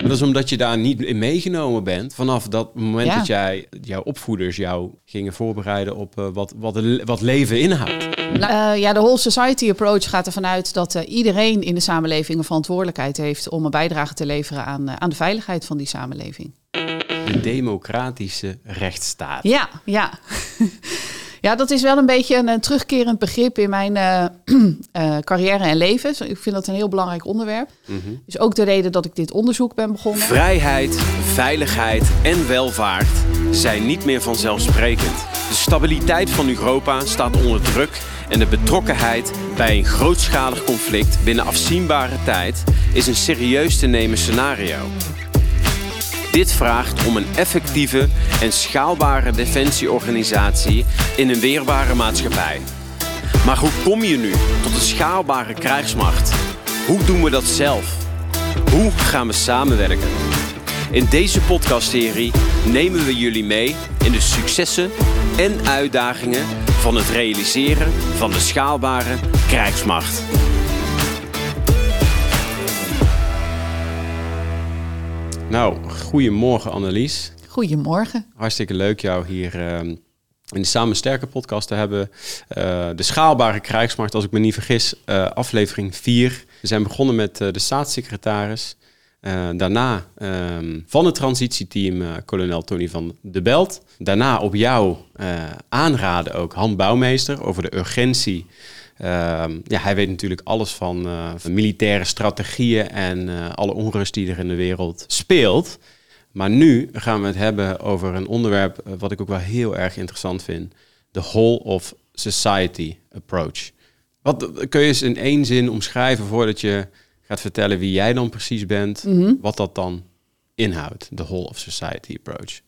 Maar dat is omdat je daar niet in meegenomen bent. Vanaf dat moment Ja. dat jij, jouw opvoeders jou gingen voorbereiden op eh, wat, wat, wat leven inhoudt. Nou, eh, ja, de whole society approach gaat ervan uit dat eh, iedereen in de samenleving een verantwoordelijkheid heeft om een bijdrage te leveren aan, eh, aan de veiligheid van die samenleving. De democratische rechtsstaat. Ja, ja. Ja, dat is wel een beetje een, terugkerend begrip in mijn eh, eh, carrière en leven. Ik vind dat een heel belangrijk onderwerp. Mhm. Is ook de reden dat ik dit onderzoek ben begonnen. Vrijheid, veiligheid en welvaart zijn niet meer vanzelfsprekend. De stabiliteit van Europa staat onder druk en de betrokkenheid bij een grootschalig conflict binnen afzienbare tijd is een serieus te nemen scenario. Dit vraagt om een effectieve en schaalbare defensieorganisatie in een weerbare maatschappij. Maar hoe kom je nu tot een schaalbare krijgsmacht? Hoe doen we dat zelf? Hoe gaan we samenwerken? In deze podcastserie nemen we jullie mee in de successen en uitdagingen van het realiseren van de schaalbare krijgsmacht. Nou, goedemorgen Annelies. Goedemorgen. Hartstikke leuk jou hier ehm, in de Samen Sterker podcast te hebben. Eh, de schaalbare krijgsmacht, als ik me niet vergis, eh, aflevering 4. We zijn begonnen met eh, de staatssecretaris. Daarna ehm, van het transitieteam kolonel Tony van de Belt. Daarna op jou aanraden ook Han Bouwmeester over de urgentie. Ehm, ja, hij weet natuurlijk alles van, eh, van militaire strategieën en eh, alle onrust die er in de wereld speelt. Maar nu gaan we het hebben over een onderwerp eh, wat ik ook wel heel erg interessant vind. De whole of society approach. Wat kun je eens in één zin omschrijven voordat je gaat vertellen wie jij dan precies bent, wat dat dan inhoudt, de whole of society approach.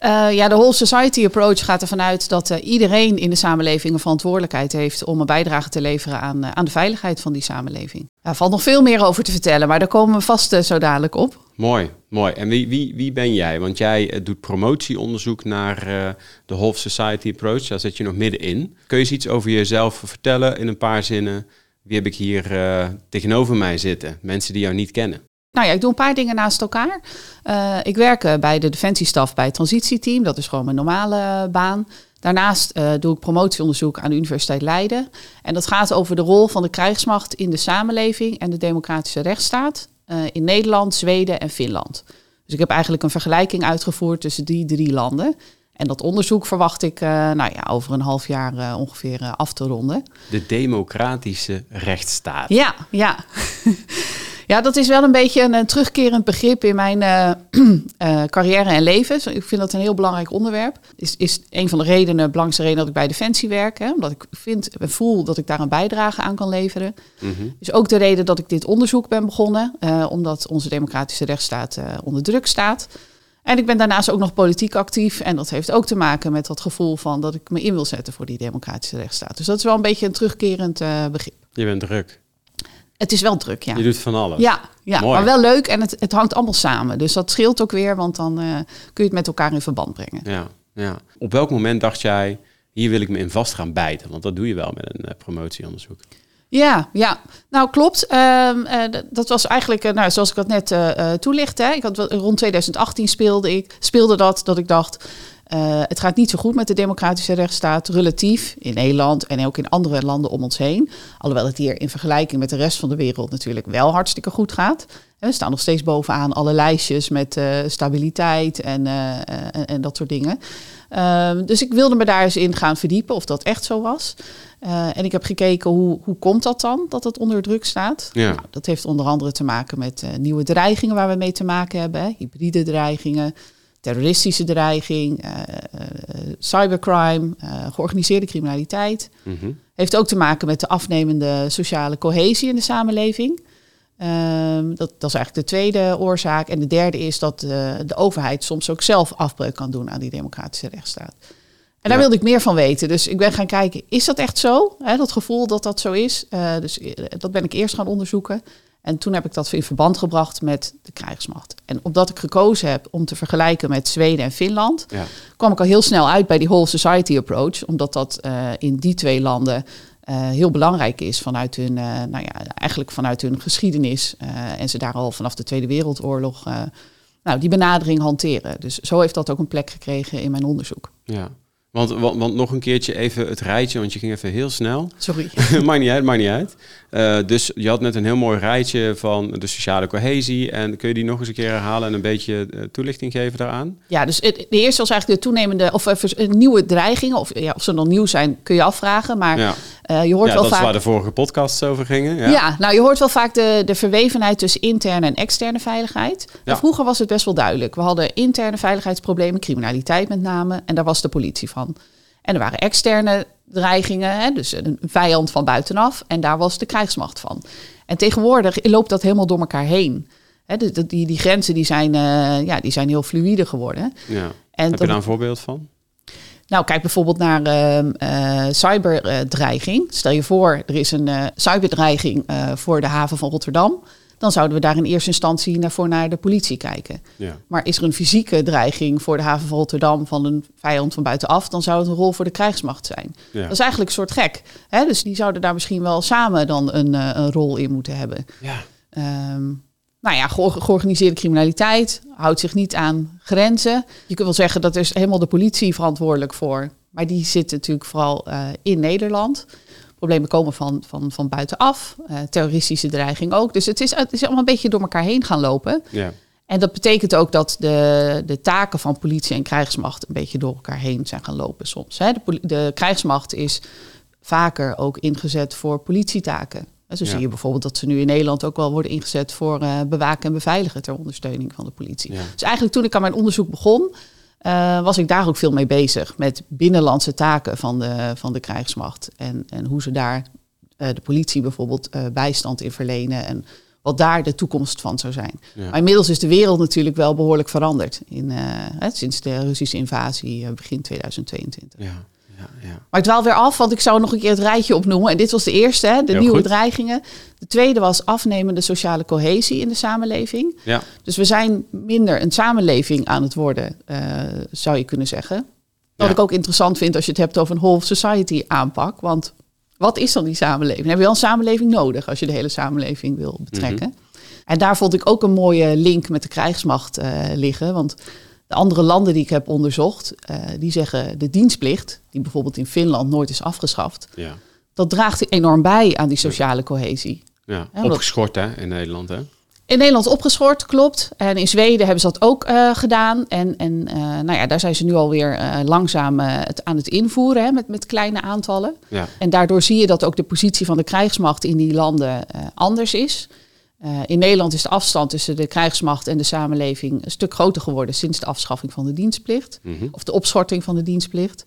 Eh, ja, de whole society approach gaat ervan uit dat eh, iedereen in de samenleving een verantwoordelijkheid heeft om een bijdrage te leveren aan, eh, aan de veiligheid van die samenleving. Er valt nog veel meer over te vertellen, maar daar komen we vast zo dadelijk op. Mooi, mooi. En wie, wie, wie ben jij? Want jij doet promotieonderzoek naar de Whole Society Approach. Daar zit je nog middenin. Kun je eens iets over jezelf vertellen in een paar zinnen? Wie heb ik hier tegenover mij zitten? Mensen die jou niet kennen. Nou ja, ik doe een paar dingen naast elkaar. Eh, ik werk eh, bij de defensiestaf bij het transitieteam. Dat is gewoon mijn normale eh, baan. Daarnaast doe ik promotieonderzoek aan de Universiteit Leiden. En dat gaat over de rol van de krijgsmacht in de samenleving en de democratische rechtsstaat in Nederland, Zweden en Finland. Dus ik heb eigenlijk een vergelijking uitgevoerd tussen die drie landen. En dat onderzoek verwacht ik nou ja, over een half jaar ongeveer af te ronden. De democratische rechtsstaat. Ja, ja. Ja, dat is wel een beetje een, terugkerend begrip in mijn eh, eh, carrière en leven. Zo, Ik vind dat een heel belangrijk onderwerp. Is, is een van de redenen, belangrijkste reden dat ik bij Defensie werk. Hè, omdat ik vind en voel dat ik daar een bijdrage aan kan leveren. Mhm. Is ook de reden dat ik dit onderzoek ben begonnen. eh, omdat onze democratische rechtsstaat onder druk staat. En ik ben daarnaast ook nog politiek actief. En dat heeft ook te maken met dat gevoel van dat ik me in wil zetten voor die democratische rechtsstaat. Dus dat is wel een beetje een terugkerend begrip. Je bent druk. Het is wel druk, ja. Je doet van alles. Ja, ja Mooi. maar wel leuk en het, het hangt allemaal samen. Dus dat scheelt ook weer, want dan eh, kun je het met elkaar in verband brengen. Ja, ja. Op welk moment dacht jij, hier wil ik me in vast gaan bijten? Want dat doe je wel met een eh, promotieonderzoek. Ja, ja. Nou, klopt. Ehm, eh, dat was eigenlijk, eh, nou, zoals ik dat net eh, toelichtte. Hè. Ik had, rond 2018 speelde, ik, speelde dat, dat ik dacht... eh, het gaat niet zo goed met de democratische rechtsstaat, relatief in Nederland en ook in andere landen om ons heen. Alhoewel het hier in vergelijking met de rest van de wereld natuurlijk wel hartstikke goed gaat. Hè, We staan nog steeds bovenaan alle lijstjes met eh, stabiliteit en, eh, eh, en, en dat soort dingen. Ehm, dus ik wilde me daar eens in gaan verdiepen of dat echt zo was. Eh, en ik heb gekeken hoe, hoe komt dat dan, dat het onder druk staat. Ja. Nou, dat heeft onder andere te maken met eh, nieuwe dreigingen waar we mee te maken hebben. Hè. Hybride dreigingen, terroristische dreiging, eh, eh, cybercrime, eh, georganiseerde criminaliteit. Mhm. Heeft ook te maken met de afnemende sociale cohesie in de samenleving. Ehm, dat, dat is eigenlijk de tweede oorzaak. En de derde is dat de overheid soms ook zelf afbreuk kan doen aan die democratische rechtsstaat. En daar Ja. wilde ik meer van weten. Dus ik ben gaan kijken, is dat echt zo? Dat gevoel dat dat zo is. Dus dat ben ik eerst gaan onderzoeken. En toen heb ik dat in verband gebracht met de krijgsmacht. En omdat ik gekozen heb om te vergelijken met Zweden en Finland, Ja. kwam ik al heel snel uit bij die whole society approach. Omdat dat eh, in die twee landen heel belangrijk is vanuit hun, nou ja, eigenlijk vanuit hun geschiedenis. en ze daar al vanaf de Tweede Wereldoorlog nou, die benadering hanteren. Dus zo heeft dat ook een plek gekregen in mijn onderzoek. Ja. Want, want, want, nog een keertje even het rijtje, want je ging even heel snel. Sorry. maakt niet uit, maakt niet uit. Uh, dus je had net een heel mooi rijtje van de sociale cohesie. En kun je die nog eens een keer herhalen en een beetje uh, toelichting geven daaraan? Ja, dus het, de eerste was eigenlijk de toenemende, of uh, nieuwe dreigingen. Of, ja, of ze dan nieuw zijn, kun je afvragen. Maar ja. je hoort ja, wel dat vaak... is waar de vorige podcasts over gingen. Ja. ja, nou je hoort wel vaak de, de verwevenheid tussen interne en externe veiligheid. Vroeger was het best wel duidelijk. We hadden interne veiligheidsproblemen, criminaliteit met name. En daar was de politie van. En er waren externe dreigingen, hè, dus een vijand van buitenaf. En daar was de krijgsmacht van. En tegenwoordig loopt dat helemaal door elkaar heen. Hè, die, die, die grenzen die zijn, uh, ja, die zijn heel fluïde geworden. Ja. En Heb je daar een voorbeeld van? Nou, kijk bijvoorbeeld naar uh, uh, cyberdreiging. Stel je voor, er is een uh, cyberdreiging voor de haven van Rotterdam dan zouden we daar in eerste instantie naar, voor naar de politie kijken. Ja. Maar is er een fysieke dreiging voor de haven van Rotterdam van een vijand van buitenaf, dan zou het een rol voor de krijgsmacht zijn. Ja. Dat is eigenlijk een soort gek. Hè? Dus die zouden daar misschien wel samen dan een, uh, een rol in moeten hebben. Ja. Um, nou ja, georganiseerde criminaliteit houdt zich niet aan grenzen. Je kunt wel zeggen dat er is helemaal de politie verantwoordelijk voor. Maar die zit natuurlijk vooral uh, in Nederland. Problemen komen van, van, van buitenaf, uh, terroristische dreiging ook. Dus het is, het is allemaal een beetje door elkaar heen gaan lopen. Ja. En dat betekent ook dat de, de taken van politie en krijgsmacht een beetje door elkaar heen zijn gaan lopen soms. Hè. De, de krijgsmacht is vaker ook ingezet voor politietaken. Zo zie je bijvoorbeeld dat ze nu in Nederland ook wel worden ingezet voor uh, bewaken en beveiligen ter ondersteuning van de politie. Dus eigenlijk toen ik aan mijn onderzoek begon, uh, was ik daar ook veel mee bezig. Met binnenlandse taken van de, van de krijgsmacht. En, en hoe ze daar uh, de politie bijvoorbeeld uh, bijstand in verlenen. En wat daar de toekomst van zou zijn. Ja. Maar inmiddels is de wereld natuurlijk wel behoorlijk veranderd. In, hè, sinds de Russische invasie begin 2022. Ja. Ja, ja. Maar ik dwaal weer af, want ik zou nog een keer het rijtje opnoemen. En dit was de eerste, hè, de nieuwe dreigingen. De tweede was afnemende sociale cohesie in de samenleving. Ja. Dus we zijn minder een samenleving aan het worden, uh, zou je kunnen zeggen. Wat ik ook interessant vind als je het hebt over een whole society aanpak. Want wat is dan die samenleving? Heb je wel een samenleving nodig als je de hele samenleving wil betrekken. Mm -hmm. En daar vond ik ook een mooie link met de krijgsmacht uh, liggen. Want de andere landen die ik heb onderzocht, uh, die zeggen de dienstplicht, die bijvoorbeeld in Finland nooit is afgeschaft, ja. dat draagt enorm bij aan die sociale cohesie. Ja, opgeschort hè, in Nederland hè? In Nederland opgeschort, klopt. En in Zweden hebben ze dat ook uh, gedaan. En, en uh, nou ja, daar zijn ze nu alweer uh, langzaam het aan het invoeren hè, met, met kleine aantallen. Ja. En daardoor zie je dat ook de positie van de krijgsmacht in die landen anders is. Uh, in Nederland is de afstand tussen de krijgsmacht en de samenleving een stuk groter geworden sinds de afschaffing van de dienstplicht. Mm -hmm. Of de opschorting van de dienstplicht.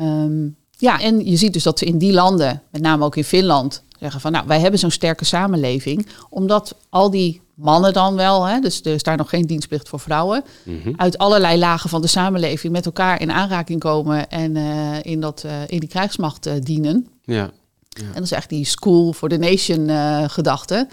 Um, ja, en je ziet dus dat ze in die landen, met name ook in Finland, zeggen van nou, wij hebben zo'n sterke samenleving, omdat al die mannen dan wel, hè, dus er is daar nog geen dienstplicht voor vrouwen, mm -hmm. uit allerlei lagen van de samenleving met elkaar in aanraking komen en uh, in, dat, uh, in die krijgsmacht dienen. Ja. Ja. En dat is echt die school for the nation uh, gedachte.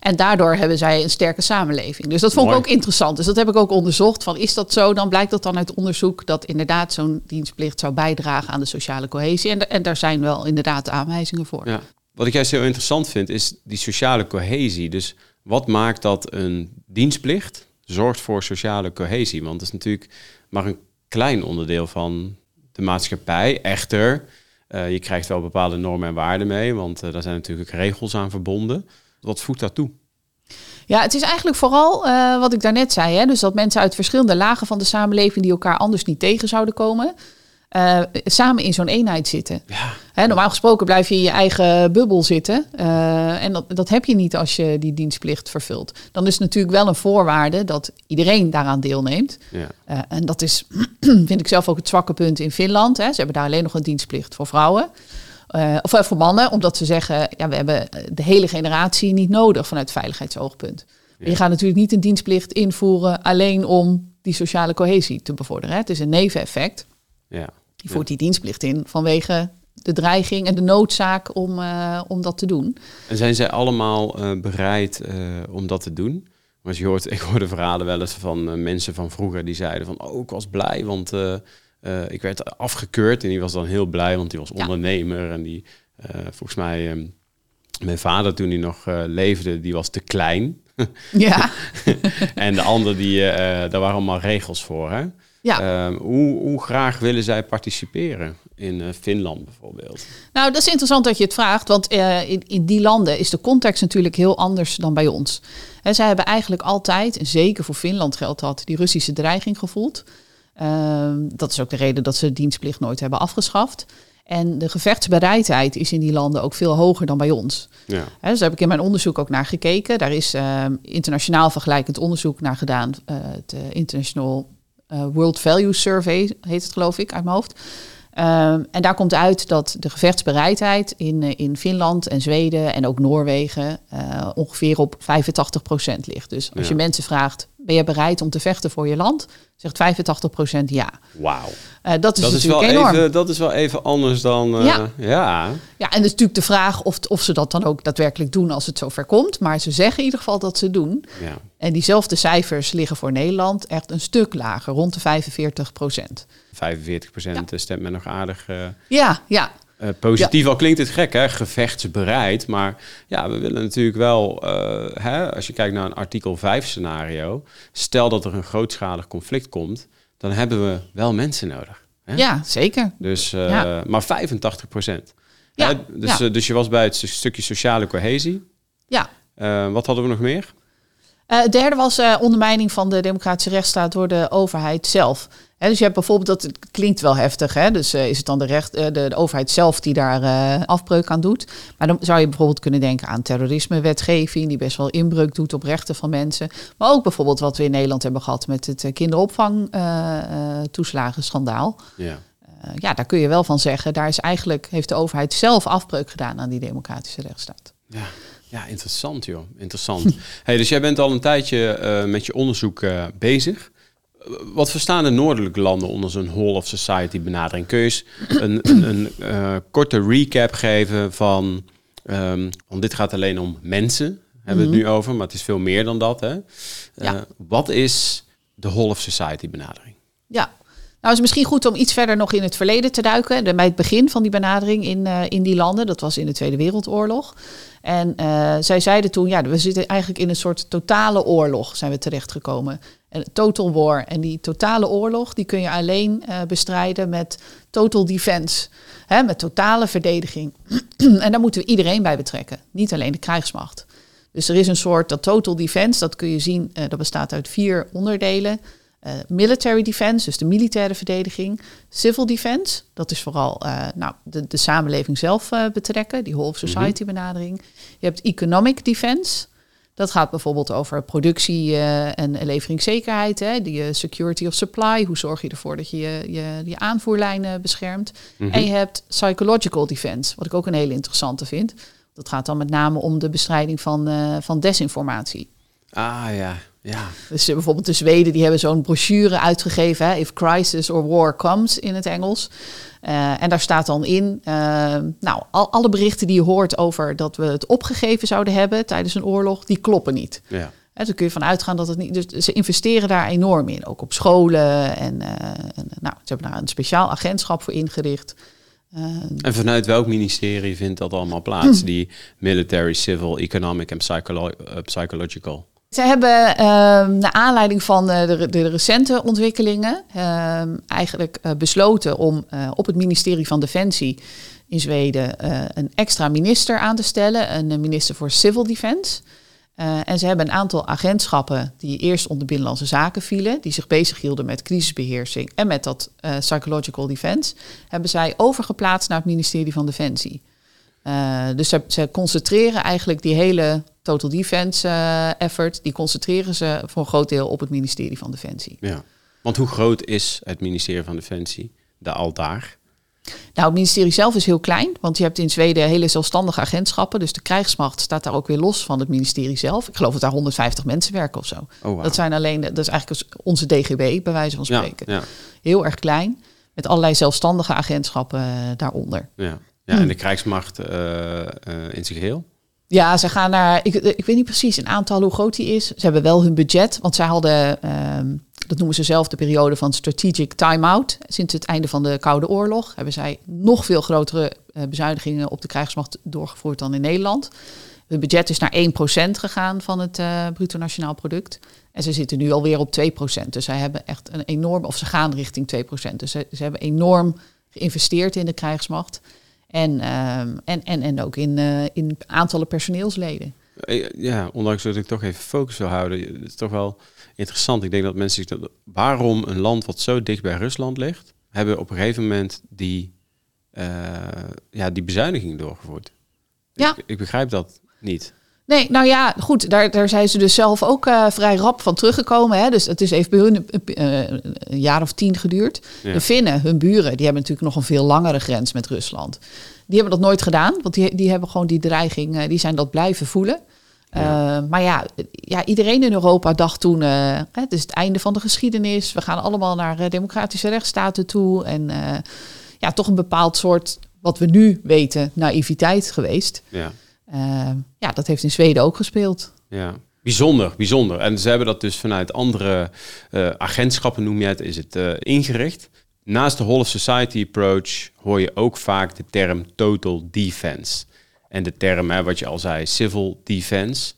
En daardoor hebben zij een sterke samenleving. Dus dat vond Mooi. ik ook interessant. Dus dat heb ik ook onderzocht. Van is dat zo? Dan blijkt dat dan uit onderzoek dat inderdaad zo'n dienstplicht zou bijdragen aan de sociale cohesie. En, en daar zijn wel inderdaad aanwijzingen voor. Ja. Wat ik juist heel interessant vind, is die sociale cohesie. Dus wat maakt dat een dienstplicht zorgt voor sociale cohesie? Want dat is natuurlijk maar een klein onderdeel van de maatschappij. Echter, uh, je krijgt wel bepaalde normen en waarden mee, want uh, daar zijn natuurlijk regels aan verbonden. Wat voegt dat toe? Ja, het is eigenlijk vooral uh, wat ik daarnet zei. Hè? Dus dat mensen uit verschillende lagen van de samenleving die elkaar anders niet tegen zouden komen, uh, samen in zo'n eenheid zitten. Ja. Hè, normaal gesproken blijf je in je eigen bubbel zitten. Uh, en dat, dat heb je niet als je die dienstplicht vervult. Dan is het natuurlijk wel een voorwaarde dat iedereen daaraan deelneemt. Ja. En dat is, vind ik zelf ook het zwakke punt in Finland. Hè. Ze hebben daar alleen nog een dienstplicht voor vrouwen. Of voor mannen, omdat ze zeggen, ja, we hebben de hele generatie niet nodig vanuit veiligheidsoogpunt. Ja. Je gaat natuurlijk niet een dienstplicht invoeren alleen om die sociale cohesie te bevorderen. Hè. Het is een neveneffect. Ja. Die voert die dienstplicht in vanwege de dreiging en de noodzaak om, uh, om dat te doen. En zijn zij allemaal uh, bereid om dat te doen? Want je hoort, ik hoorde verhalen wel eens van mensen van vroeger die zeiden van... oh, ik was blij, want ik werd afgekeurd. En die was dan heel blij, want die was ondernemer. En die volgens mij, ehm, mijn vader toen hij nog leefde, die was te klein. Ja. en de ander, die, daar waren allemaal regels voor. Hè? Ja. Ehm, hoe, hoe graag willen zij participeren? in uh, Finland bijvoorbeeld? Nou, dat is interessant dat je het vraagt, want uh, in, in die landen is de context natuurlijk heel anders dan bij ons. En zij hebben eigenlijk altijd, en zeker voor Finland geldt dat, die Russische dreiging gevoeld. Uh, dat is ook de reden dat ze de dienstplicht nooit hebben afgeschaft. En de gevechtsbereidheid is in die landen ook veel hoger dan bij ons. Ja. He, dus daar heb ik in mijn onderzoek ook naar gekeken. Daar is ehm, internationaal vergelijkend onderzoek naar gedaan. Uh, het International World Value Survey heet het geloof ik uit mijn hoofd. Um, en daar komt uit dat de gevechtsbereidheid in, eh, in Finland en Zweden en ook Noorwegen uh, ongeveer op 85% ligt. Dus als je mensen vraagt, ben je bereid om te vechten voor je land? Zegt 85% ja. Wauw. Uh, dat is, dat is wel enorm. Even, dat is wel even anders dan... ja. ja. Ja, en het is natuurlijk de vraag of, of ze dat dan ook daadwerkelijk doen als het zover komt. Maar ze zeggen in ieder geval dat ze doen. Ja. En diezelfde cijfers liggen voor Nederland echt een stuk lager, rond de 45 procent. 45 procent stemt men nog aardig. Uh, ja, ja. Uh, positief, al klinkt het gek, hè? gevechtsbereid. Maar ja, we willen natuurlijk wel, uh, hè, als je kijkt naar een artikel 5 scenario, stel dat er een grootschalig conflict komt, dan hebben we wel mensen nodig. Hè? Ja, zeker. Dus, ja. Maar 85 procent. Ja, dus, dus je was bij het stukje sociale cohesie. Ja. wat hadden we nog meer? Het derde was ondermijning van de democratische rechtsstaat door de overheid zelf. He, dus je hebt bijvoorbeeld, dat klinkt wel heftig, hè? dus uh, is het dan de, recht, de, de, overheid zelf die daar afbreuk aan doet. Maar dan zou je bijvoorbeeld kunnen denken aan terrorismewetgeving, die best wel inbreuk doet op rechten van mensen. Maar ook bijvoorbeeld wat we in Nederland hebben gehad met het kinderopvangtoeslagenschandaal. ja. ja, daar kun je wel van zeggen, daar is eigenlijk, heeft de overheid zelf afbreuk gedaan aan die democratische rechtsstaat. Ja. Ja, interessant joh. Interessant. hey, dus jij bent al een tijdje uh, met je onderzoek uh, bezig. Wat verstaan de noordelijke landen onder zo'n whole of society benadering? Kun je eens een, een, een uh, korte recap geven van... Um, want dit gaat alleen om mensen, hebben we het nu over, maar het is veel meer dan dat. Hè? Ja. Wat is de whole of society benadering? Ja, nou, is misschien goed om iets verder nog in het verleden te duiken. Bij het begin van die benadering in, uh, in die landen, dat was in de Tweede Wereldoorlog. En uh, zij zeiden toen, ja, we zitten eigenlijk in een soort totale oorlog, zijn we terechtgekomen. Een total war. En die totale oorlog, die kun je alleen uh, bestrijden met total defense. Hè, met totale verdediging. en daar moeten we iedereen bij betrekken, niet alleen de krijgsmacht. Dus er is een soort, dat total defense, dat kun je zien, dat bestaat uit vier onderdelen. Uh, military defense, dus de militaire verdediging. Civil defense, dat is vooral uh, nou, de, de samenleving zelf uh, betrekken, die whole of society benadering. Je hebt economic defense. Dat gaat bijvoorbeeld over productie en leveringszekerheid, hè, die security of supply. Hoe zorg je ervoor dat je je, aanvoerlijnen beschermt? -hmm. En je hebt psychological defense, wat ik ook een hele interessante vind. Dat gaat dan met name om de bestrijding van, van desinformatie. Ah ja, ja. Dus uh, bijvoorbeeld de Zweden die hebben zo'n brochure uitgegeven, hè, If Crisis or War Comes in het Engels. Uh, en daar staat dan in, uh, nou, al, alle berichten die je hoort over dat we het opgegeven zouden hebben tijdens een oorlog, die kloppen niet. Ja. En dan kun je van uitgaan dat het niet. Dus ze investeren daar enorm in, ook op scholen. En, en nou, ze hebben daar een speciaal agentschap voor ingericht. en vanuit welk ministerie vindt dat allemaal plaats? Die military, civil, economic en psycholo psychological? Ze hebben uh, naar aanleiding van uh, de, de, recente ontwikkelingen uh, eigenlijk besloten om op het ministerie van Defensie in Zweden een extra minister aan te stellen, een minister voor Civil Defense. en ze hebben een aantal agentschappen die eerst onder Binnenlandse Zaken vielen, die zich bezighielden met crisisbeheersing en met dat psychological defense, hebben zij overgeplaatst naar het ministerie van Defensie. Dus ze, ze concentreren eigenlijk die hele total defense uh, effort, die concentreren ze voor een groot deel op het ministerie van Defensie. Ja, want hoe groot is het ministerie van Defensie, de altaar? Nou, het ministerie zelf is heel klein, want je hebt in Zweden hele zelfstandige agentschappen. Dus de krijgsmacht staat daar ook weer los van het ministerie zelf. Ik geloof dat daar 150 mensen werken of zo. Oh, wow. Dat zijn alleen, dat is eigenlijk onze DGB, bij wijze van spreken. Ja, ja. Heel erg klein, met allerlei zelfstandige agentschappen daaronder. Ja, ja en de krijgsmacht uh, uh, in zijn geheel? Ja, ze gaan naar. Ik, ik weet niet precies een aantal hoe groot die is. Ze hebben wel hun budget, want zij hadden. Um, dat noemen ze zelf de periode van strategic time-out. Sinds het einde van de Koude Oorlog hebben zij nog veel grotere uh, bezuinigingen op de krijgsmacht doorgevoerd dan in Nederland. Het budget is naar 1% gegaan van het uh, bruto nationaal product. En ze zitten nu alweer op 2%. Dus zij hebben echt een enorm, of ze gaan richting 2%. Dus ze, ze hebben enorm geïnvesteerd in de krijgsmacht. En, uh, en, en, en ook in, uh, in aantallen personeelsleden. Ja, ondanks dat ik toch even focus wil houden. Het is toch wel interessant. Ik denk dat mensen zich... Waarom een land wat zo dicht bij Rusland ligt... hebben op een gegeven moment die, uh, ja, die bezuiniging doorgevoerd. Ja. Ik, ik begrijp dat niet. Nee, nou ja, goed, daar, daar zijn ze dus zelf ook uh, vrij rap van teruggekomen. Hè? Dus het is even bij hun een, een, een jaar of tien geduurd. Ja. De Finnen, hun buren, die hebben natuurlijk nog een veel langere grens met Rusland. Die hebben dat nooit gedaan, want die, die hebben gewoon die dreiging, uh, die zijn dat blijven voelen. Ja. Maar ja, ja, iedereen in Europa dacht toen, het is het einde van de geschiedenis. We gaan allemaal naar democratische rechtsstaten toe. En ja, toch een bepaald soort, wat we nu weten, naïviteit geweest. Ja. Uh, ja, dat heeft in Zweden ook gespeeld. Ja, bijzonder, bijzonder. En ze hebben dat dus vanuit andere uh, agentschappen, noem je het, is het uh, ingericht. Naast de whole society approach hoor je ook vaak de term total defense. En de term, hè, wat je al zei, civil defense.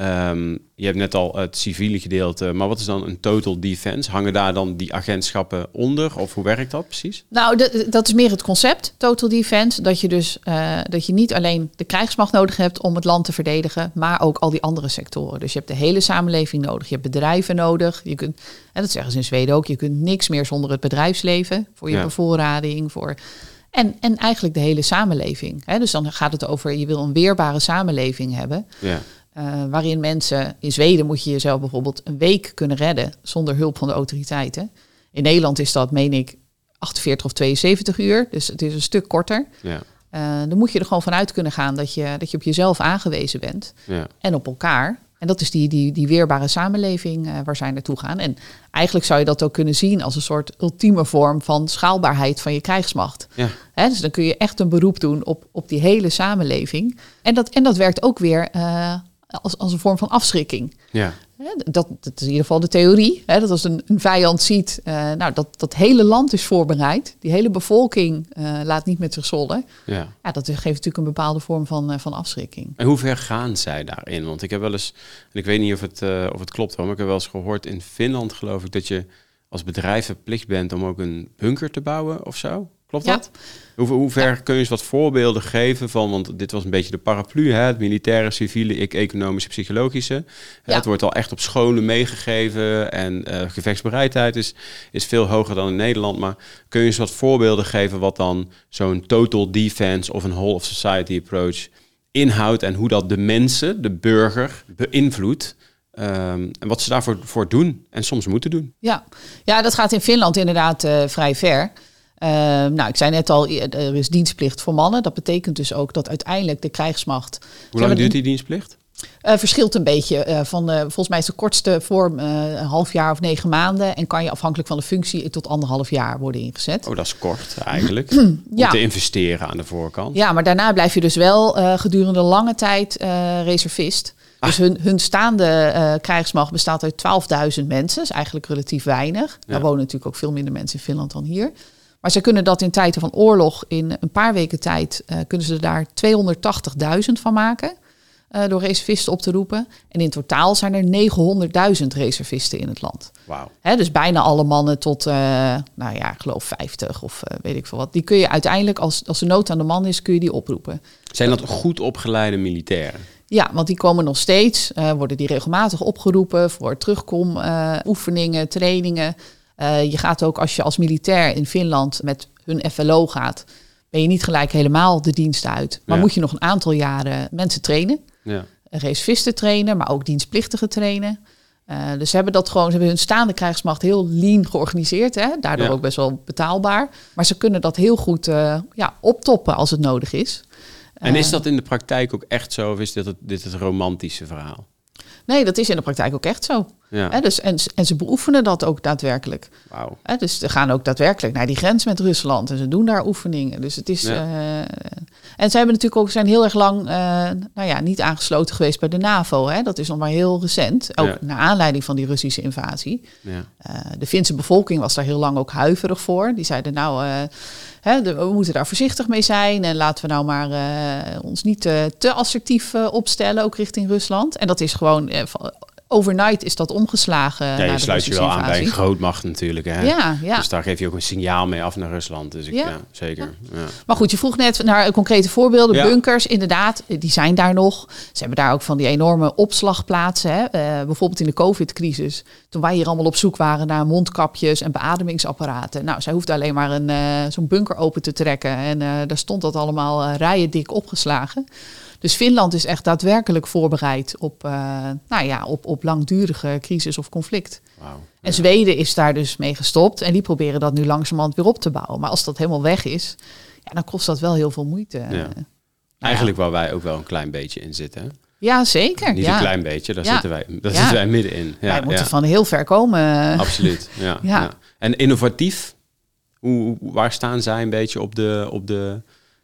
Um, je hebt net al het civiele gedeelte, maar wat is dan een total defense? Hangen daar dan die agentschappen onder of hoe werkt dat precies? Nou, de, dat is meer het concept, total defense. Dat je dus uh, dat je niet alleen de krijgsmacht nodig hebt om het land te verdedigen, maar ook al die andere sectoren. Dus je hebt de hele samenleving nodig, je hebt bedrijven nodig. Je kunt, en dat zeggen ze in Zweden ook, je kunt niks meer zonder het bedrijfsleven voor je ja. bevoorrading, voor en, en eigenlijk de hele samenleving. Hè? Dus dan gaat het over, je wil een weerbare samenleving hebben. Ja. Uh, waarin mensen, in Zweden moet je jezelf bijvoorbeeld een week kunnen redden zonder hulp van de autoriteiten. In Nederland is dat, meen ik, 48 of 72 uur. Dus het is een stuk korter. Ja. Uh, dan moet je er gewoon vanuit kunnen gaan dat je, dat je op jezelf aangewezen bent. Ja. En op elkaar. En dat is die, die, die weerbare samenleving uh, waar zij naartoe gaan. En eigenlijk zou je dat ook kunnen zien als een soort ultieme vorm van schaalbaarheid van je krijgsmacht. Ja. Hè, dus dan kun je echt een beroep doen op, op die hele samenleving. En dat, en dat werkt ook weer uh, als, als een vorm van afschrikking. Ja. Dat, dat is in ieder geval de theorie. Hè, dat als een, een vijand ziet, uh, nou, dat dat hele land is voorbereid. Die hele bevolking uh, laat niet met zich zollen. Ja. ja, dat geeft natuurlijk een bepaalde vorm van, uh, van afschrikking. En hoe ver gaan zij daarin? Want ik heb wel eens, en ik weet niet of het, of het klopt, maar ik heb wel eens gehoord in Finland, geloof ik, dat je als bedrijf verplicht bent om ook een bunker te bouwen of zo. Klopt Ja. dat? Hoe, hoe ver ja. kun je eens wat voorbeelden geven van, want dit was een beetje de paraplu, hè? het militaire, civiele, e-, economische, psychologische. Ja. Het wordt al echt op scholen meegegeven en uh, gevechtsbereidheid is, is veel hoger dan in Nederland. Maar kun je eens wat voorbeelden geven wat dan zo'n total defense of een whole of society approach inhoudt en hoe dat de mensen, de burger, beïnvloedt? Um, en wat ze daarvoor voor doen en soms moeten doen. Ja, ja dat gaat in Finland inderdaad uh, vrij ver. Uh, nou, ik zei net al, er is dienstplicht voor mannen. Dat betekent dus ook dat uiteindelijk de krijgsmacht. Hoe lang duurt die dienstplicht? Uh, verschilt een beetje. Uh, van, uh, volgens mij is de kortste vorm een half jaar of negen maanden. En kan je afhankelijk van de functie tot anderhalf jaar worden ingezet. Oh, dat is kort eigenlijk. ja. Om te investeren aan de voorkant. Ja, maar daarna blijf je dus wel gedurende lange tijd reservist. Ah. Dus hun, hun staande krijgsmacht bestaat uit 12.000 mensen. Dat is eigenlijk relatief weinig. Ja. Er wonen natuurlijk ook veel minder mensen in Finland dan hier. Maar ze kunnen dat in tijden van oorlog, in een paar weken tijd, uh, kunnen ze daar 280.000 van maken. Uh, door reservisten op te roepen. En in totaal zijn er 900.000 reservisten in het land. Wow. Hè, dus bijna alle mannen tot, uh, nou ja, ik geloof 50 of weet ik veel wat. Die kun je uiteindelijk, als, als er nood aan de man is, kun je die oproepen. Zijn dat goed opgeleide militairen? Ja, want die komen nog steeds, worden die regelmatig opgeroepen voor terugkom, uh, oefeningen, trainingen. Uh, je gaat ook als je als militair in Finland met hun FLO gaat, ben je niet gelijk helemaal de dienst uit. Maar Ja. moet je nog een aantal jaren mensen trainen. Ja. Trainen, maar ook dienstplichtigen trainen. Uh, dus ze hebben dat gewoon, ze hebben hun staande krijgsmacht heel lean georganiseerd. Hè? Daardoor Ja. ook best wel betaalbaar. Maar ze kunnen dat heel goed uh, ja, optoppen als het nodig is. En is dat in de praktijk ook echt zo of is dit het, dit het romantische verhaal? Nee, dat is in de praktijk ook echt zo. Ja. Dus, en, en ze beoefenen dat ook daadwerkelijk. Wauw. Dus ze gaan ook daadwerkelijk naar die grens met Rusland en ze doen daar oefeningen. Dus het is. Ja. eh, en ze hebben natuurlijk ook zijn heel erg lang eh, nou ja, niet aangesloten geweest bij de NAVO. Hè. Dat is nog maar heel recent. Ook Ja. naar aanleiding van die Russische invasie. Ja. Eh, de Finse bevolking was daar heel lang ook huiverig voor. Die zeiden nou, eh, hè, de- we moeten daar voorzichtig mee zijn en laten we nou maar ons niet te assertief opstellen, ook richting Rusland. En dat is gewoon, overnight is dat omgeslagen. Ja, je de sluit je wel aan bij een grootmacht natuurlijk. Hè? Ja, ja. Dus daar geef je ook een signaal mee af naar Rusland. Dus ik, ja. Ja. zeker. Ja. Maar goed, je vroeg net naar concrete voorbeelden. Bunkers, inderdaad, die zijn daar nog. Ze hebben daar ook van die enorme opslagplaatsen. Hè. Eh, bijvoorbeeld in de COVID-crisis. Toen wij hier allemaal op zoek waren naar mondkapjes en beademingsapparaten. Nou, zij hoefde alleen maar een, eh, zo'n bunker open te trekken. En eh, daar stond dat allemaal eh, rijen dik opgeslagen. Dus Finland is echt daadwerkelijk voorbereid op, eh, nou ja, op, op langdurige crisis of conflict. En Zweden is daar dus mee gestopt. En die proberen dat nu langzamerhand weer op te bouwen. Maar als dat helemaal weg is, ja, dan kost dat wel heel veel moeite. Ja. Eigenlijk waar wij ook wel een klein beetje in zitten. Ja, zeker. Niet ja. een klein beetje, daar Ja. zitten wij, daar Ja. zitten wij middenin. Ja, Wij moeten van heel ver komen. Absoluut. Ja. En innovatief, hoe, hoe- waar staan zij een beetje op de, op de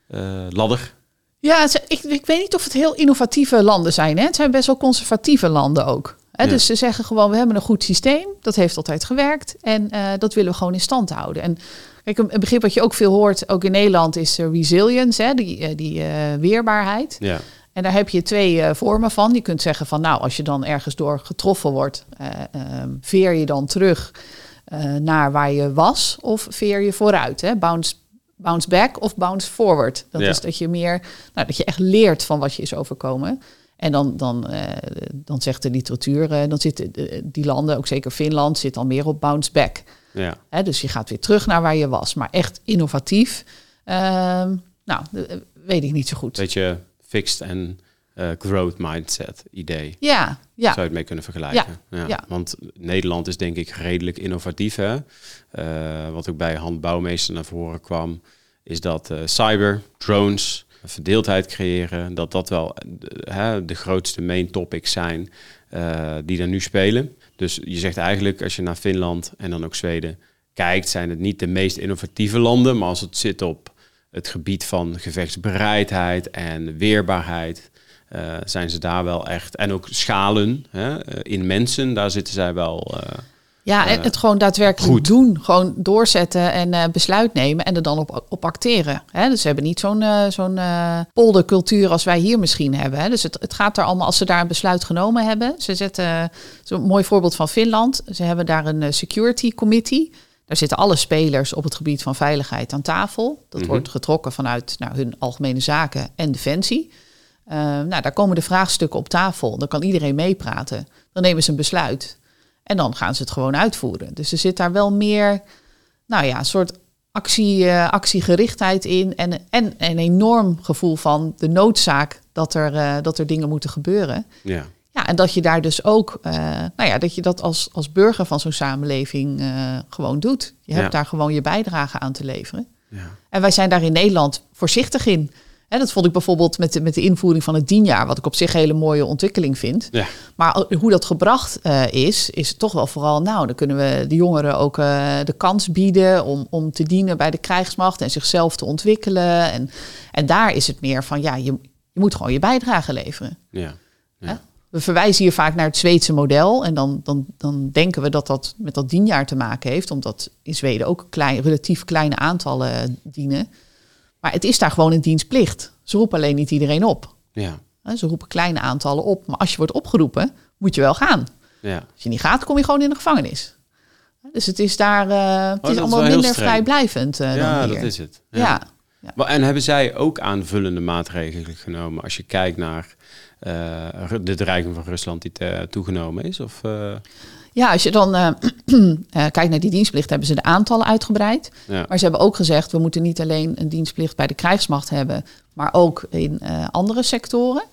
eh, ladder? Ja, ik, ik weet niet of het heel innovatieve landen zijn. Hè? Het zijn best wel conservatieve landen ook. Hè? Ja. Dus ze zeggen gewoon, we hebben een goed systeem. Dat heeft altijd gewerkt. En eh, dat willen we gewoon in stand houden. En kijk, een, begrip wat je ook veel hoort, ook in Nederland, is eh, resilience. Hè? Die, eh, die weerbaarheid. Ja, En daar heb je twee vormen van. Je kunt zeggen van nou, als je dan ergens door getroffen wordt, eh, ehm, veer je dan terug naar waar je was of veer je vooruit. Hè? Bounce, bounce back of bounce forward. Dat Ja. is dat je meer, nou, dat je echt leert van wat je is overkomen. En dan, dan, eh, dan zegt de literatuur, eh, dan zitten eh, die landen, ook zeker Finland, zit dan meer op bounce back. ja. Hè? Dus je gaat weer terug naar waar je was. Maar echt innovatief, ehm, nou, weet ik niet zo goed. beetje fixed en eh, growth mindset idee. Ja, ja. Zou je het mee kunnen vergelijken? Ja, ja. Want Nederland is denk ik redelijk innovatief. Hè? Eh, wat ook bij Han Bouwmeester naar voren kwam, is dat eh, cyber, drones, verdeeldheid creëren, dat dat wel hè, de grootste main topics zijn die er nu spelen. Dus je zegt eigenlijk, als je naar Finland en dan ook Zweden kijkt, zijn het niet de meest innovatieve landen, maar als het zit op het gebied van gevechtsbereidheid en weerbaarheid, eh, zijn ze daar wel echt. En ook schalen hè, eh, in mensen, daar zitten zij wel. eh, Ja, en het gewoon daadwerkelijk goed. doen. Gewoon doorzetten en besluit nemen en er dan op, op acteren. Hè? Dus ze hebben niet zo'n zo'n poldercultuur als wij hier misschien hebben. Hè? Dus het, het gaat er allemaal, als ze daar een besluit genomen hebben. Ze zetten, zo'n mooi voorbeeld van Finland. Ze hebben daar een security committee. Daar zitten alle spelers op het gebied van veiligheid aan tafel. Dat Mhm. wordt getrokken vanuit nou, hun algemene zaken en defensie. Eh, nou, daar komen de vraagstukken op tafel. Dan kan iedereen meepraten. Dan nemen ze een besluit. En dan gaan ze het gewoon uitvoeren. Dus er zit daar wel meer, nou ja, een soort actie, eh, actiegerichtheid in. En, en een enorm gevoel van de noodzaak dat er, eh, dat er dingen moeten gebeuren. ja. Ja, en dat je daar dus ook, eh, nou ja, dat je dat als, als burger van zo'n samenleving gewoon doet. Je hebt Ja. daar gewoon je bijdrage aan te leveren. Ja. En wij zijn daar in Nederland voorzichtig in. Hè, dat vond ik bijvoorbeeld met de, met de invoering van het dienjaar, wat ik op zich een hele mooie ontwikkeling vind. Ja. Maar hoe dat gebracht eh, is, is toch wel vooral, nou, dan kunnen we de jongeren ook eh, de kans bieden om, om te dienen bij de krijgsmacht en zichzelf te ontwikkelen. En, en daar is het meer van, ja, je, je moet gewoon je bijdrage leveren. Ja. Ja. We verwijzen hier vaak naar het Zweedse model. En dan, dan, dan denken we dat dat met dat dienjaar te maken heeft. Omdat in Zweden ook klein, relatief kleine aantallen dienen. Maar het is daar gewoon een dienstplicht. Ze roepen alleen niet iedereen op. Ja. Ze roepen kleine aantallen op. Maar als je wordt opgeroepen, moet je wel gaan. Ja. Als je niet gaat, kom je gewoon in de gevangenis. Dus het is daar eh, het dat is allemaal minder vrijblijvend eh, ja, dan dat is het. Ja. En hebben zij ook aanvullende maatregelen genomen als je kijkt naar eh, de dreiging van Rusland die toegenomen is? Of, Ja, als je dan eh, eh, kijkt naar die dienstplicht, hebben ze de aantallen uitgebreid. ja. Maar ze hebben ook gezegd, we moeten niet alleen een dienstplicht bij de krijgsmacht hebben, maar ook in eh, andere sectoren.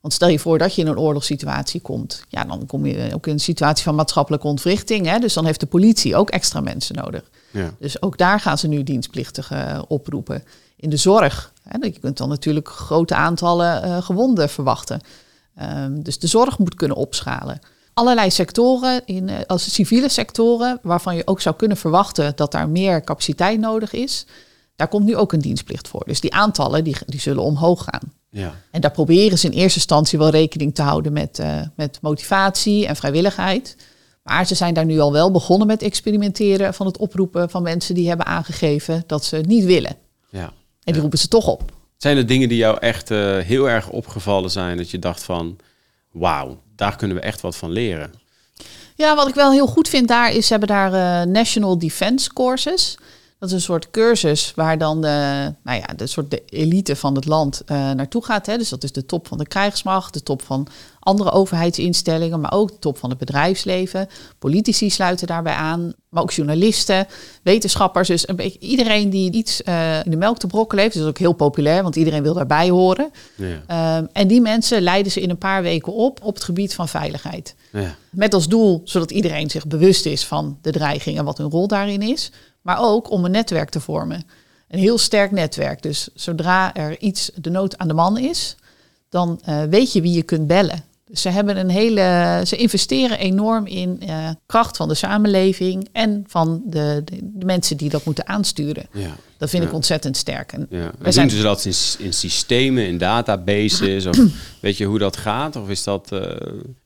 Want stel je voor dat je in een oorlogssituatie komt. Ja, dan kom je ook in een situatie van maatschappelijke ontwrichting. Hè? Dus dan heeft de politie ook extra mensen nodig. ja. Dus ook daar gaan ze nu dienstplichtigen oproepen. In de zorg. Hè? Je kunt dan natuurlijk grote aantallen gewonden verwachten. Ehm, dus de zorg moet kunnen opschalen. Allerlei sectoren, in, eh, als civiele sectoren, waarvan je ook zou kunnen verwachten dat daar meer capaciteit nodig is. Daar komt nu ook een dienstplicht voor. Dus die aantallen die, die zullen omhoog gaan. Ja. En daar proberen ze in eerste instantie wel rekening te houden met, uh, met motivatie en vrijwilligheid. Maar ze zijn daar nu al wel begonnen met experimenteren van het oproepen van mensen die hebben aangegeven dat ze het niet willen. Ja. En die Ja. roepen ze toch op. Zijn er dingen die jou echt eh, heel erg opgevallen zijn dat je dacht van, wauw, daar kunnen we echt wat van leren? Ja, wat ik wel heel goed vind daar is, ze hebben daar eh, National Defense Courses. Dat is een soort cursus waar dan de, nou ja, de soort de elite van het land eh, naartoe gaat. Hè. Dus dat is de top van de krijgsmacht, de top van andere overheidsinstellingen, maar ook de top van het bedrijfsleven. Politici sluiten daarbij aan, maar ook journalisten, wetenschappers. Dus een beetje iedereen die iets eh, in de melk te brokkelen heeft. Dat is ook heel populair, want iedereen wil daarbij horen. Ja. Ehm, en die mensen leiden ze in een paar weken op op het gebied van veiligheid. Ja. Met als doel zodat iedereen zich bewust is van de dreiging en wat hun rol daarin is. Maar ook om een netwerk te vormen. Een heel sterk netwerk. Dus zodra er iets de nood aan de man is, dan eh, weet je wie je kunt bellen. Dus ze hebben een hele. Ze investeren enorm in eh, kracht van de samenleving en van de, de, de mensen die dat moeten aansturen. Ja. Dat vind Ja. ik ontzettend sterk. En Ja. En zijn, ze dat in, in systemen, in databases? Of weet je hoe dat gaat? Of is dat, eh,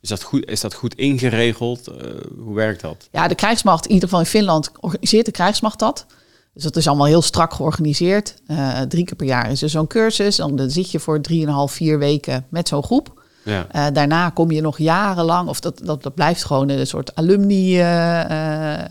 is dat, goed, is dat goed ingeregeld? Eh, hoe werkt dat? Ja, de krijgsmacht, in ieder geval in Finland, organiseert de krijgsmacht dat. Dus dat is allemaal heel strak georganiseerd. Eh, drie keer per jaar is er zo'n cursus. Dan, dan zit je voor drieënhalf, vier weken met zo'n groep. Ja. Eh, daarna kom je nog jarenlang, of dat, dat, dat blijft gewoon een soort alumni. eh, eh,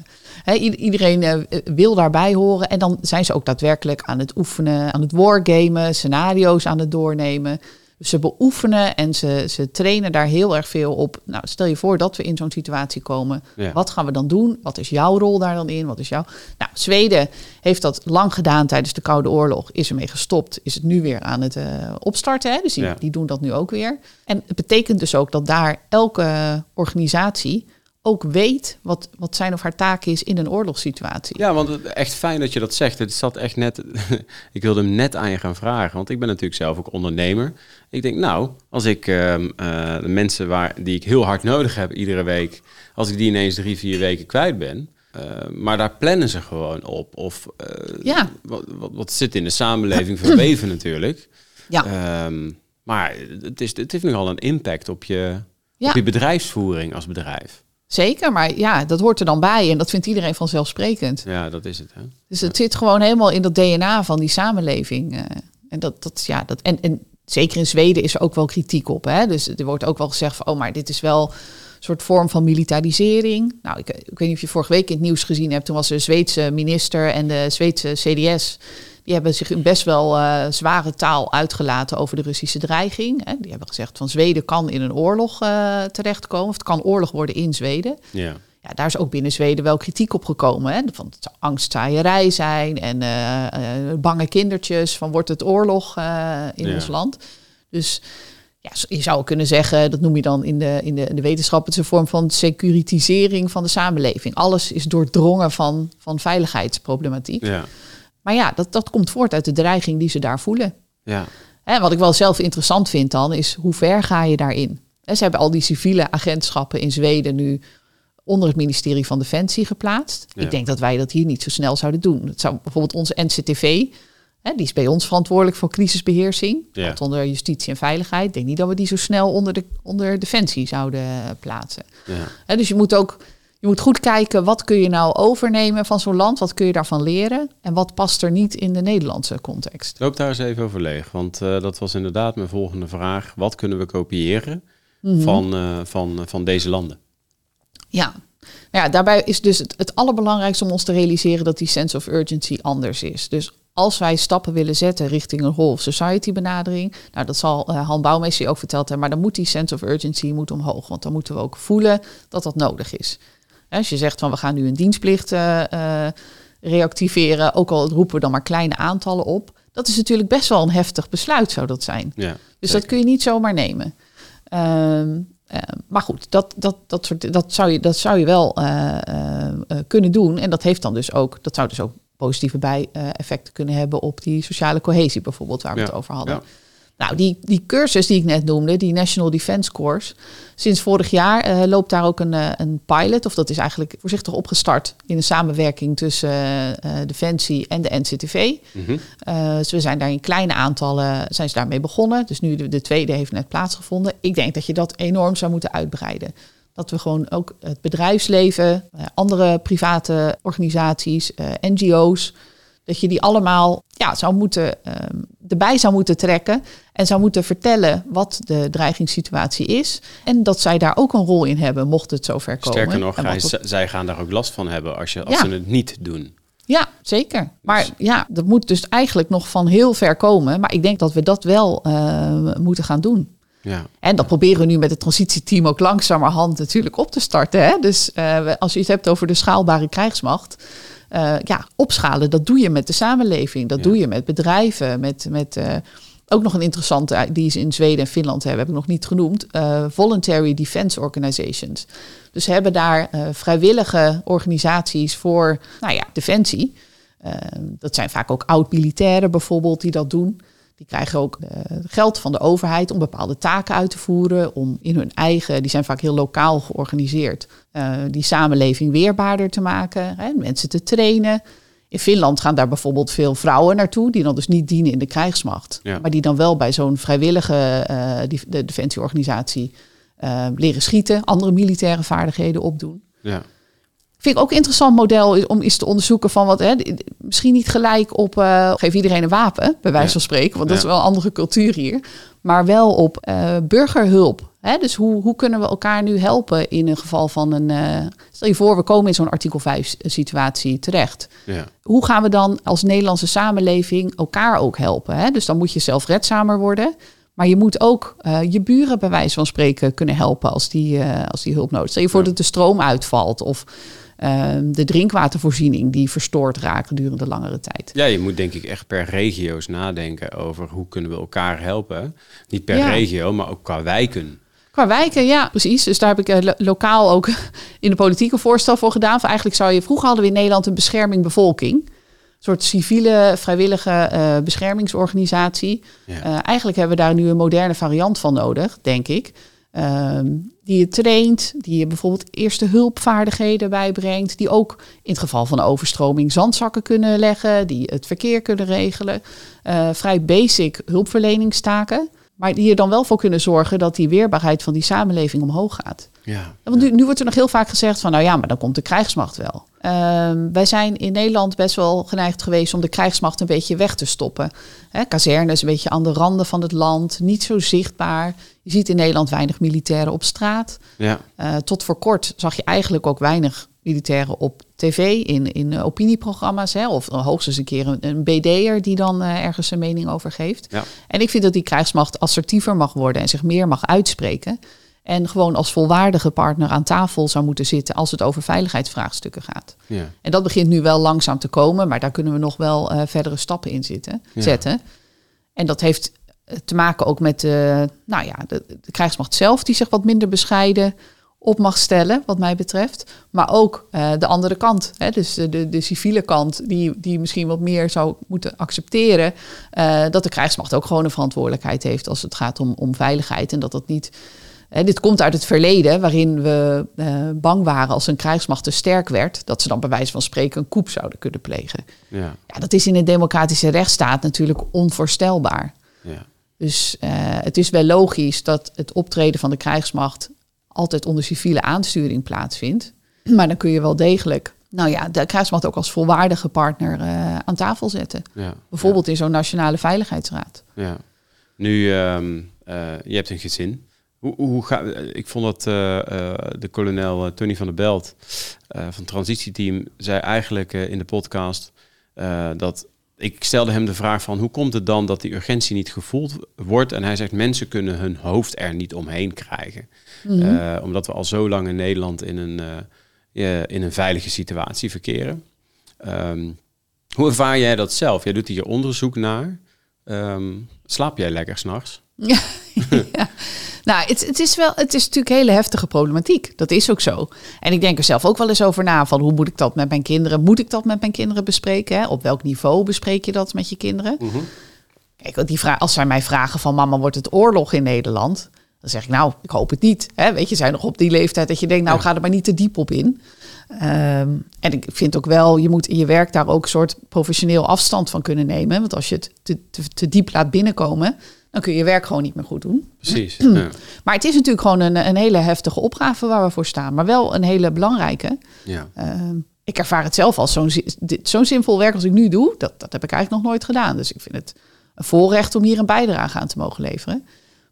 iedereen wil daarbij horen. En dan zijn ze ook daadwerkelijk aan het oefenen, aan het wargamen, scenario's aan het doornemen. Ze beoefenen en ze, ze trainen daar heel erg veel op. Nou, stel je voor dat we in zo'n situatie komen. Ja. Wat gaan we dan doen? Wat is jouw rol daar dan in? Wat is jouw... Nou, Zweden heeft dat lang gedaan tijdens de Koude Oorlog. Is ermee gestopt. Is het nu weer aan het eh, opstarten. Hè? Dus die, Ja. die doen dat nu ook weer. En het betekent dus ook dat daar elke organisatie ook weet wat, wat zijn of haar taak is in een oorlogssituatie. Ja, want echt fijn dat je dat zegt. Het zat echt net. ik wilde hem net aan je gaan vragen, want ik ben natuurlijk zelf ook ondernemer. Ik denk, nou, als ik ehm, eh, de mensen waar, die ik heel hard nodig heb iedere week, als ik die ineens drie, vier weken kwijt ben. eh, maar daar plannen ze gewoon op. Of eh, Ja. wat, wat, wat zit in de samenleving verweven natuurlijk. Ja. Ehm, maar het, is, het heeft nogal een impact op je, Ja. op je bedrijfsvoering als bedrijf. Zeker, maar ja, dat hoort er dan bij en dat vindt iedereen vanzelfsprekend. Ja, dat is het. Hè? Dus het zit gewoon helemaal in dat DNA van die samenleving. eh. en, dat, dat, ja, dat, en, en zeker in Zweden is er ook wel kritiek op. Hè? Dus er wordt ook wel gezegd van, oh, maar dit is wel een soort vorm van militarisering. Nou, ik, ik weet niet of je vorige week in het nieuws gezien hebt. Toen was de Zweedse minister en de Zweedse CDS... die hebben zich best wel eh, zware taal uitgelaten over de Russische dreiging. Hè? Die hebben gezegd van Zweden kan in een oorlog eh, terechtkomen. Of het kan oorlog worden in Zweden. Ja. Ja, daar is ook binnen Zweden wel kritiek op gekomen. Hè? Van het zou angstzaaierij zijn en eh, bange kindertjes van wordt het oorlog in Ja. ons land. Dus ja, je zou kunnen zeggen, dat noem je dan in de, in de, in de wetenschap, het is een vorm van securitisering van de samenleving. Alles is doordrongen van, van veiligheidsproblematiek. Ja. Maar ja, dat, dat komt voort uit de dreiging die ze daar voelen. Ja. Hè, wat ik wel zelf interessant vind dan, is hoe ver ga je daarin? Hè, ze hebben al die civiele agentschappen in Zweden nu onder het ministerie van Defensie geplaatst. Ja. Ik denk dat wij dat hier niet zo snel zouden doen. Het zou bijvoorbeeld onze NCTV, hè, die is bij ons verantwoordelijk voor crisisbeheersing, Ja. valt onder justitie en veiligheid. Ik denk niet dat we die zo snel onder, de, onder Defensie zouden eh, plaatsen. Ja. Hè, dus je moet ook je moet goed kijken, wat kun je nou overnemen van zo'n land? Wat kun je daarvan leren? En wat past er niet in de Nederlandse context? Loop daar eens even over leeg, want eh, dat was inderdaad mijn volgende vraag. Wat kunnen we kopiëren van, eh, van, van deze landen? Ja. Nou ja, daarbij is dus het, het allerbelangrijkste om ons te realiseren dat die sense of urgency anders is. Dus als wij stappen willen zetten richting een whole society benadering, nou dat zal uh, Han Bouwmeester ook verteld hebben, maar dan moet die sense of urgency moet omhoog, want dan moeten we ook voelen dat dat nodig is. Als je zegt van we gaan nu een dienstplicht uh, uh, reactiveren, ook al roepen we dan maar kleine aantallen op, dat is natuurlijk best wel een heftig besluit zou dat zijn. Ja, dus zeker. dat kun je niet zomaar nemen. Um, uh, maar goed, dat, dat, dat, soort, dat, zou, je, dat zou je wel uh, uh, kunnen doen. En dat heeft dan dus ook, dat zou dus ook positieve bijeffecten kunnen hebben op die sociale cohesie bijvoorbeeld, waar we ja, het over hadden. Ja. Nou, die, die cursus die ik net noemde, die National Defense Course, sinds vorig jaar eh, loopt daar ook een, eh, een pilot, of dat is eigenlijk voorzichtig opgestart in een samenwerking tussen eh, Defensie en de NCTV. Uh, dus we zijn daar in kleine aantallen zijn ze daarmee begonnen. Dus nu de, de, tweede heeft net plaatsgevonden. Ik denk dat je dat enorm zou moeten uitbreiden. Dat we gewoon ook het bedrijfsleven, andere private organisaties, NGO's, dat je die allemaal ja, zou moeten, uh, erbij zou moeten trekken en zou moeten vertellen wat de dreigingssituatie is. En dat zij daar ook een rol in hebben, mocht het zover komen. Sterker nog, zij gaan daar ook last van hebben als, je, als ze het niet doen. Ja, zeker. Maar dus- ja, dat moet dus eigenlijk nog van heel ver komen. Maar ik denk dat we dat wel uh, moeten gaan doen. Ja. En dat proberen we nu met het transitieteam ook langzamerhand natuurlijk op te starten. Hè? Dus uh, als je het hebt over de schaalbare krijgsmacht uh, ja, opschalen. Dat doe je met de samenleving, dat doe je met bedrijven, met, met uh, ook nog een interessante, die ze in Zweden en Finland hebben, heb ik nog niet genoemd, uh, Voluntary Defense Organizations. Dus ze hebben daar vrijwillige organisaties voor, nou ja, defensie. dat zijn vaak ook oud-militairen bijvoorbeeld die dat doen. Die krijgen ook uh, geld van de overheid om bepaalde taken uit te voeren, om in hun eigen, die zijn vaak heel lokaal georganiseerd, uh, die samenleving weerbaarder te maken, hè, mensen te trainen. In Finland gaan daar bijvoorbeeld veel vrouwen naartoe, die dan dus niet dienen in de krijgsmacht, ja. maar die dan wel bij zo'n vrijwillige uh, de defensieorganisatie leren schieten, andere militaire vaardigheden opdoen. Ja. Vind ik ook een interessant model om eens te onderzoeken van wat, hè, misschien niet gelijk op uh, geef iedereen een wapen, bij wijze van spreken, want dat is wel een andere cultuur hier, maar wel op uh, burgerhulp. Hè? Dus hoe, hoe kunnen we elkaar nu helpen in een geval van een, uh, stel je voor, we komen in zo'n artikel 5 situatie terecht. Ja. Hoe gaan we dan als Nederlandse samenleving elkaar ook helpen? Hè? Dus dan moet je zelfredzamer worden. Maar je moet ook uh, je buren bij wijze van spreken kunnen helpen als die, uh, als die hulp nodig Stel je voor dat de stroom uitvalt of de drinkwatervoorziening die verstoord raakt gedurende langere tijd. Ja, je moet denk ik echt per regio's nadenken over hoe kunnen we elkaar helpen. Niet per Ja. regio, maar ook qua wijken. Qua wijken, ja, precies. Dus daar heb ik eh, lo- lokaal ook in de politiek een voorstel voor gedaan. Eigenlijk zou je, vroeger hadden we in Nederland een bescherming bevolking. Een soort civiele, vrijwillige eh, beschermingsorganisatie. Ja. Eh, eigenlijk hebben we daar nu een moderne variant van nodig, denk ik. Ehm, die je traint, die je bijvoorbeeld eerste hulpvaardigheden bijbrengt. Die ook in het geval van overstroming zandzakken kunnen leggen. Die het verkeer kunnen regelen. Eh, vrij basic hulpverleningstaken. Maar die er dan wel voor kunnen zorgen dat die weerbaarheid van die samenleving omhoog gaat. Ja. Want nu, nu wordt er nog heel vaak gezegd van, nou ja, maar dan komt de krijgsmacht wel. Ehm, wij zijn in Nederland best wel geneigd geweest om de krijgsmacht een beetje weg te stoppen. Hè, kazernes een beetje aan de randen van het land, niet zo zichtbaar. Je ziet in Nederland weinig militairen op straat. Ja. Eh, tot voor kort zag je eigenlijk ook weinig militairen op tv, in, in eh, opinieprogramma's. Hè, of hoogstens een keer een, een BD'er die dan eh, ergens een mening over geeft. Ja. En ik vind dat die krijgsmacht assertiever mag worden en zich meer mag uitspreken. En gewoon als volwaardige partner aan tafel zou moeten zitten als het over veiligheidsvraagstukken gaat. Ja. En dat begint nu wel langzaam te komen, maar daar kunnen we nog wel eh, verdere stappen in zitten, Ja. zetten. En dat heeft eh, te maken ook met de, nou ja, de, de krijgsmacht zelf, die zich wat minder bescheiden op mag stellen, wat mij betreft. Maar ook eh, de andere kant, hè, dus de, de, de civiele kant, die, die misschien wat meer zou moeten accepteren. dat de krijgsmacht ook gewoon een verantwoordelijkheid heeft als het gaat om, om veiligheid. En dat dat niet. Hè, dit komt uit het verleden, waarin we eh, bang waren als een krijgsmacht te sterk werd, dat ze dan bij wijze van spreken een coup zouden kunnen plegen. Ja. Ja, dat is in een democratische rechtsstaat natuurlijk onvoorstelbaar. Ja. Dus eh, het is wel logisch dat het optreden van de krijgsmacht altijd onder civiele aansturing plaatsvindt. Maar dan kun je wel degelijk, nou ja, de krijgsmacht ook als volwaardige partner eh, aan tafel zetten. Ja. Bijvoorbeeld in zo'n nationale veiligheidsraad. Ja. Nu, eh, je hebt een gezin. Hoe, hoe ga, ik vond dat eh, eh, de kolonel eh, Tony van der Belt van het transitieteam zei eigenlijk in de podcast dat ik stelde hem de vraag van hoe komt het dan dat die urgentie niet gevoeld wordt? En hij zegt mensen kunnen hun hoofd er niet omheen krijgen. Eh, omdat we al zo lang in Nederland in een, in een veilige situatie verkeren. Ehm, hoe ervaar jij dat zelf? Jij doet hier onderzoek naar. Ehm, slaap jij lekker s'nachts? Ja. Nou, het, het, is wel, het is natuurlijk hele heftige problematiek. Dat is ook zo. En ik denk er zelf ook wel eens over na van hoe moet ik dat met mijn kinderen? Moet ik dat met mijn kinderen bespreken? Hè? Op welk niveau bespreek je dat met je kinderen? Kijk, die vraag, als zij mij vragen van mama, wordt het oorlog in Nederland? Dan zeg ik, nou, ik hoop het niet. Hè? Weet je, zijn nog op die leeftijd dat je denkt, nou, ga er maar niet te diep op in. Ehm, en ik vind ook wel, je moet in je werk daar ook een soort professioneel afstand van kunnen nemen. Want als je het te, te, te diep laat binnenkomen, dan kun je je werk gewoon niet meer goed doen. Precies. Ja. Maar het is natuurlijk gewoon een, een hele heftige opgave waar we voor staan. Maar wel een hele belangrijke. Ja. Ehm, ik ervaar het zelf als zo'n zo'n zinvol werk als ik nu doe. Dat, dat heb ik eigenlijk nog nooit gedaan. Dus ik vind het een voorrecht om hier een bijdrage aan te mogen leveren.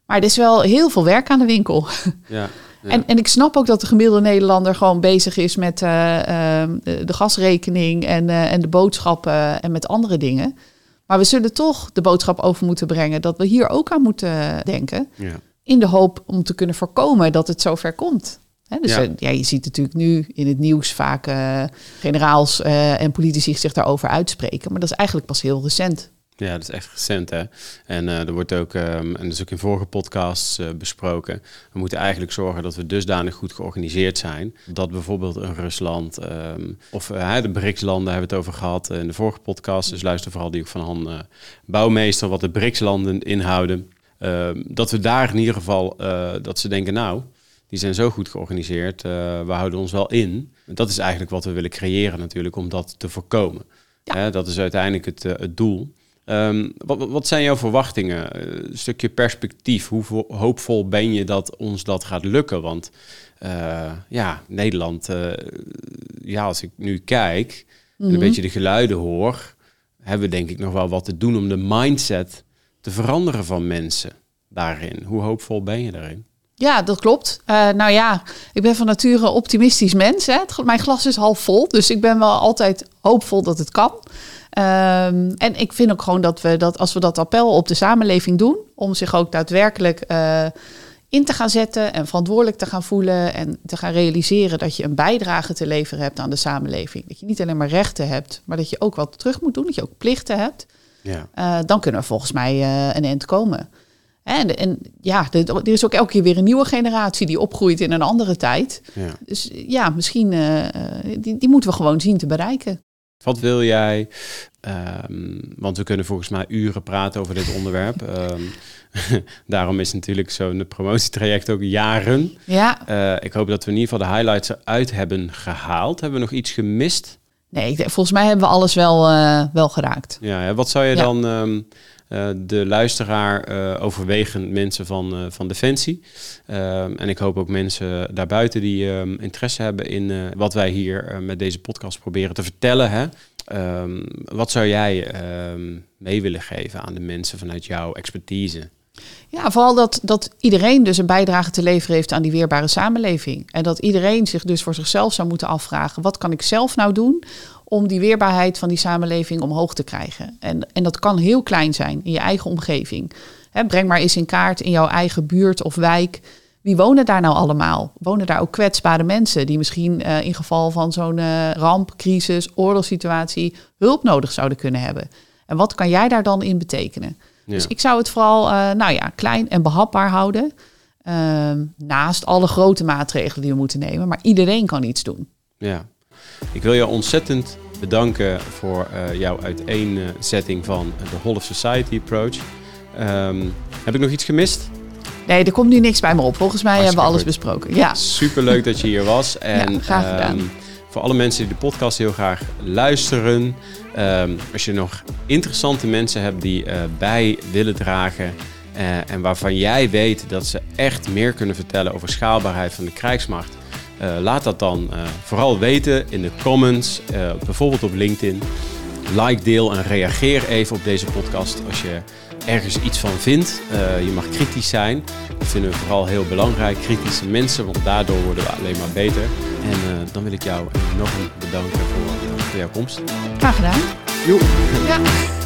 Maar er is wel heel veel werk aan de winkel. Ja. Ja. En, en ik snap ook dat de gemiddelde Nederlander gewoon bezig is met eh, ehm, de, gasrekening en, eh, en de boodschappen en met andere dingen. Maar we zullen toch de boodschap over moeten brengen dat we hier ook aan moeten denken. ja. In de hoop om te kunnen voorkomen dat het zover komt. Dus Ja. ja. ja, je ziet natuurlijk nu in het nieuws vaak eh, generaals eh, en politici zich daarover uitspreken. Maar dat is eigenlijk pas heel recent. Ja, dat is echt recent, hè. En eh, er wordt ook, ehm, en dat is ook in vorige podcasts eh, besproken, we moeten eigenlijk zorgen dat we dusdanig goed georganiseerd zijn, dat bijvoorbeeld een Rusland, ehm, of eh, de BRICS-landen hebben we het over gehad in de vorige podcast, dus luister vooral die ook van Han Bouwmeester, wat de BRICS-landen inhouden, Ehm, dat we daar in ieder geval, dat ze denken, nou, die zijn zo goed georganiseerd, we houden ons wel in. Dat is eigenlijk wat we willen creëren natuurlijk, om dat te voorkomen. Ja. Hè, dat is uiteindelijk het, het doel. Ehm, wat, wat- zijn jouw verwachtingen? Eh, Een stukje perspectief. Hoe vo- hoopvol ben je dat ons dat gaat lukken? Want eh, ja, Nederland, eh, ja, als ik nu kijk en een beetje de geluiden hoor, hebben we denk ik nog wel wat te doen om de mindset te veranderen van mensen daarin. Hoe hoopvol ben je daarin? Ja, dat klopt. Nou ja, ik ben van nature optimistisch mens. Hè. Mijn glas is half vol, dus ik ben wel altijd hoopvol dat het kan. Ehm, en ik vind ook gewoon dat we dat als we dat appel op de samenleving doen, om zich ook daadwerkelijk eh, in te gaan zetten en verantwoordelijk te gaan voelen en te gaan realiseren dat je een bijdrage te leveren hebt aan de samenleving. Dat je niet alleen maar rechten hebt, maar dat je ook wat terug moet doen, dat je ook plichten hebt. Ja, Eh, dan kunnen we volgens mij eh, een eind komen. En, en ja, er is ook elke keer weer een nieuwe generatie die opgroeit in een andere tijd. ja. Dus ja, misschien, die, die moeten we gewoon zien te bereiken. Wat wil jij? ehm, want we kunnen volgens mij uren praten over dit onderwerp. Ehm, daarom is natuurlijk zo'n promotietraject ook jaren. Ja, Eh, ik hoop dat we in ieder geval de highlights eruit hebben gehaald. Hebben we nog iets gemist? nee, volgens mij hebben we alles wel, eh, wel geraakt. Ja, wat zou je Ja. dan ehm, eh, de luisteraar eh, overwegen, mensen van, eh, van Defensie? Ehm, en ik hoop ook mensen daarbuiten die ehm, interesse hebben in eh, wat wij hier eh, met deze podcast proberen te vertellen. Hè? Ehm, wat zou jij mee willen geven aan de mensen vanuit jouw expertise? Ja, vooral dat, dat iedereen dus een bijdrage te leveren heeft aan die weerbare samenleving. En dat iedereen zich dus voor zichzelf zou moeten afvragen: wat kan ik zelf nou doen om die weerbaarheid van die samenleving omhoog te krijgen? En, en dat kan heel klein zijn in je eigen omgeving. Breng maar eens in kaart in jouw eigen buurt of wijk. Wie wonen daar nou allemaal? Wonen daar ook kwetsbare mensen die misschien eh, in geval van zo'n eh, ramp, crisis, oorlogssituatie hulp nodig zouden kunnen hebben? En wat kan jij daar dan in betekenen? Ja. Dus ik zou het vooral, eh, nou ja, klein en behapbaar houden. Ehm, naast alle grote maatregelen die we moeten nemen. Maar iedereen kan iets doen. Ja. Ik wil je ontzettend bedanken voor eh, jouw uiteenzetting van de Whole of Society approach. Ehm, heb ik nog iets gemist? Nee, er komt nu niks bij me op. Volgens mij hebben we alles besproken. Ja, Super leuk dat je hier was. En Ja, graag gedaan. ehm, voor alle mensen die de podcast heel graag luisteren. ehm, als je nog interessante mensen hebt die eh, bij willen dragen. eh, en waarvan jij weet dat ze echt meer kunnen vertellen over schaalbaarheid van de krijgsmacht. Eh, laat dat dan eh, vooral weten in de comments, eh, bijvoorbeeld op LinkedIn. Like, deel en reageer even op deze podcast als je ergens iets van vindt. Je mag kritisch zijn. Dat vinden we vooral heel belangrijk. Kritische mensen, want daardoor worden we alleen maar beter. En dan wil ik jou enorm bedanken voor, voor jouw komst. graag gedaan. Joep. Ja.